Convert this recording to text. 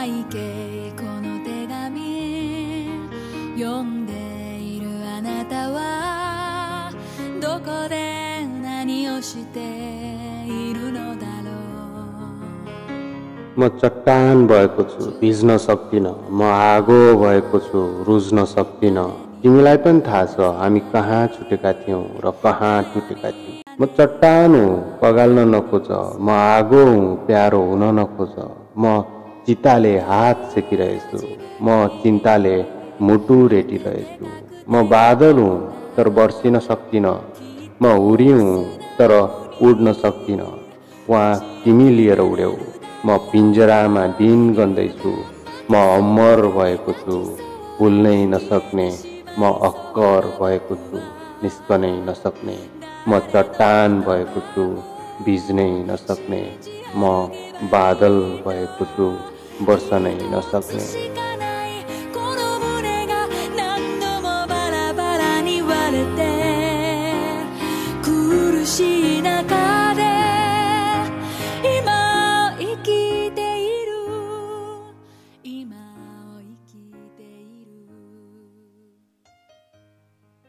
にけこの手紙読んでいるあなたはどこで何をしているのだろう म चट्टान भएको छु भिज्न सक्दिनँ म आगो भएको छु रुज्न सक्दिनँ तिमीलाई पनि थाहा छ हामी कहाँ छुटेका थियौँ र कहाँ टुटेका थियौँ म चट्टान हुँ पगाल्न नखोज म आगो हुँ प्यारो हुन नखोज म चिताले हात सेकिरहेछु। म चिन्ताले मुटु रेटिरहेछु। म बादल हुँ तर बर्सिन सक्दिनँ म हुरी हुँ तर उड्न सक्दिनँ वहाँ तिमी लिएर उड्यौ। म पिन्जरामा दिन गन्दैछु। म अमर भएको छु। भुल्नै नसक्ने म अक्कर भएको छु। निस्कनै नसक्ने म चट्टान भएको छु। भिज्नै नसक्ने म बादल भएको छु। Borsa Nainosakne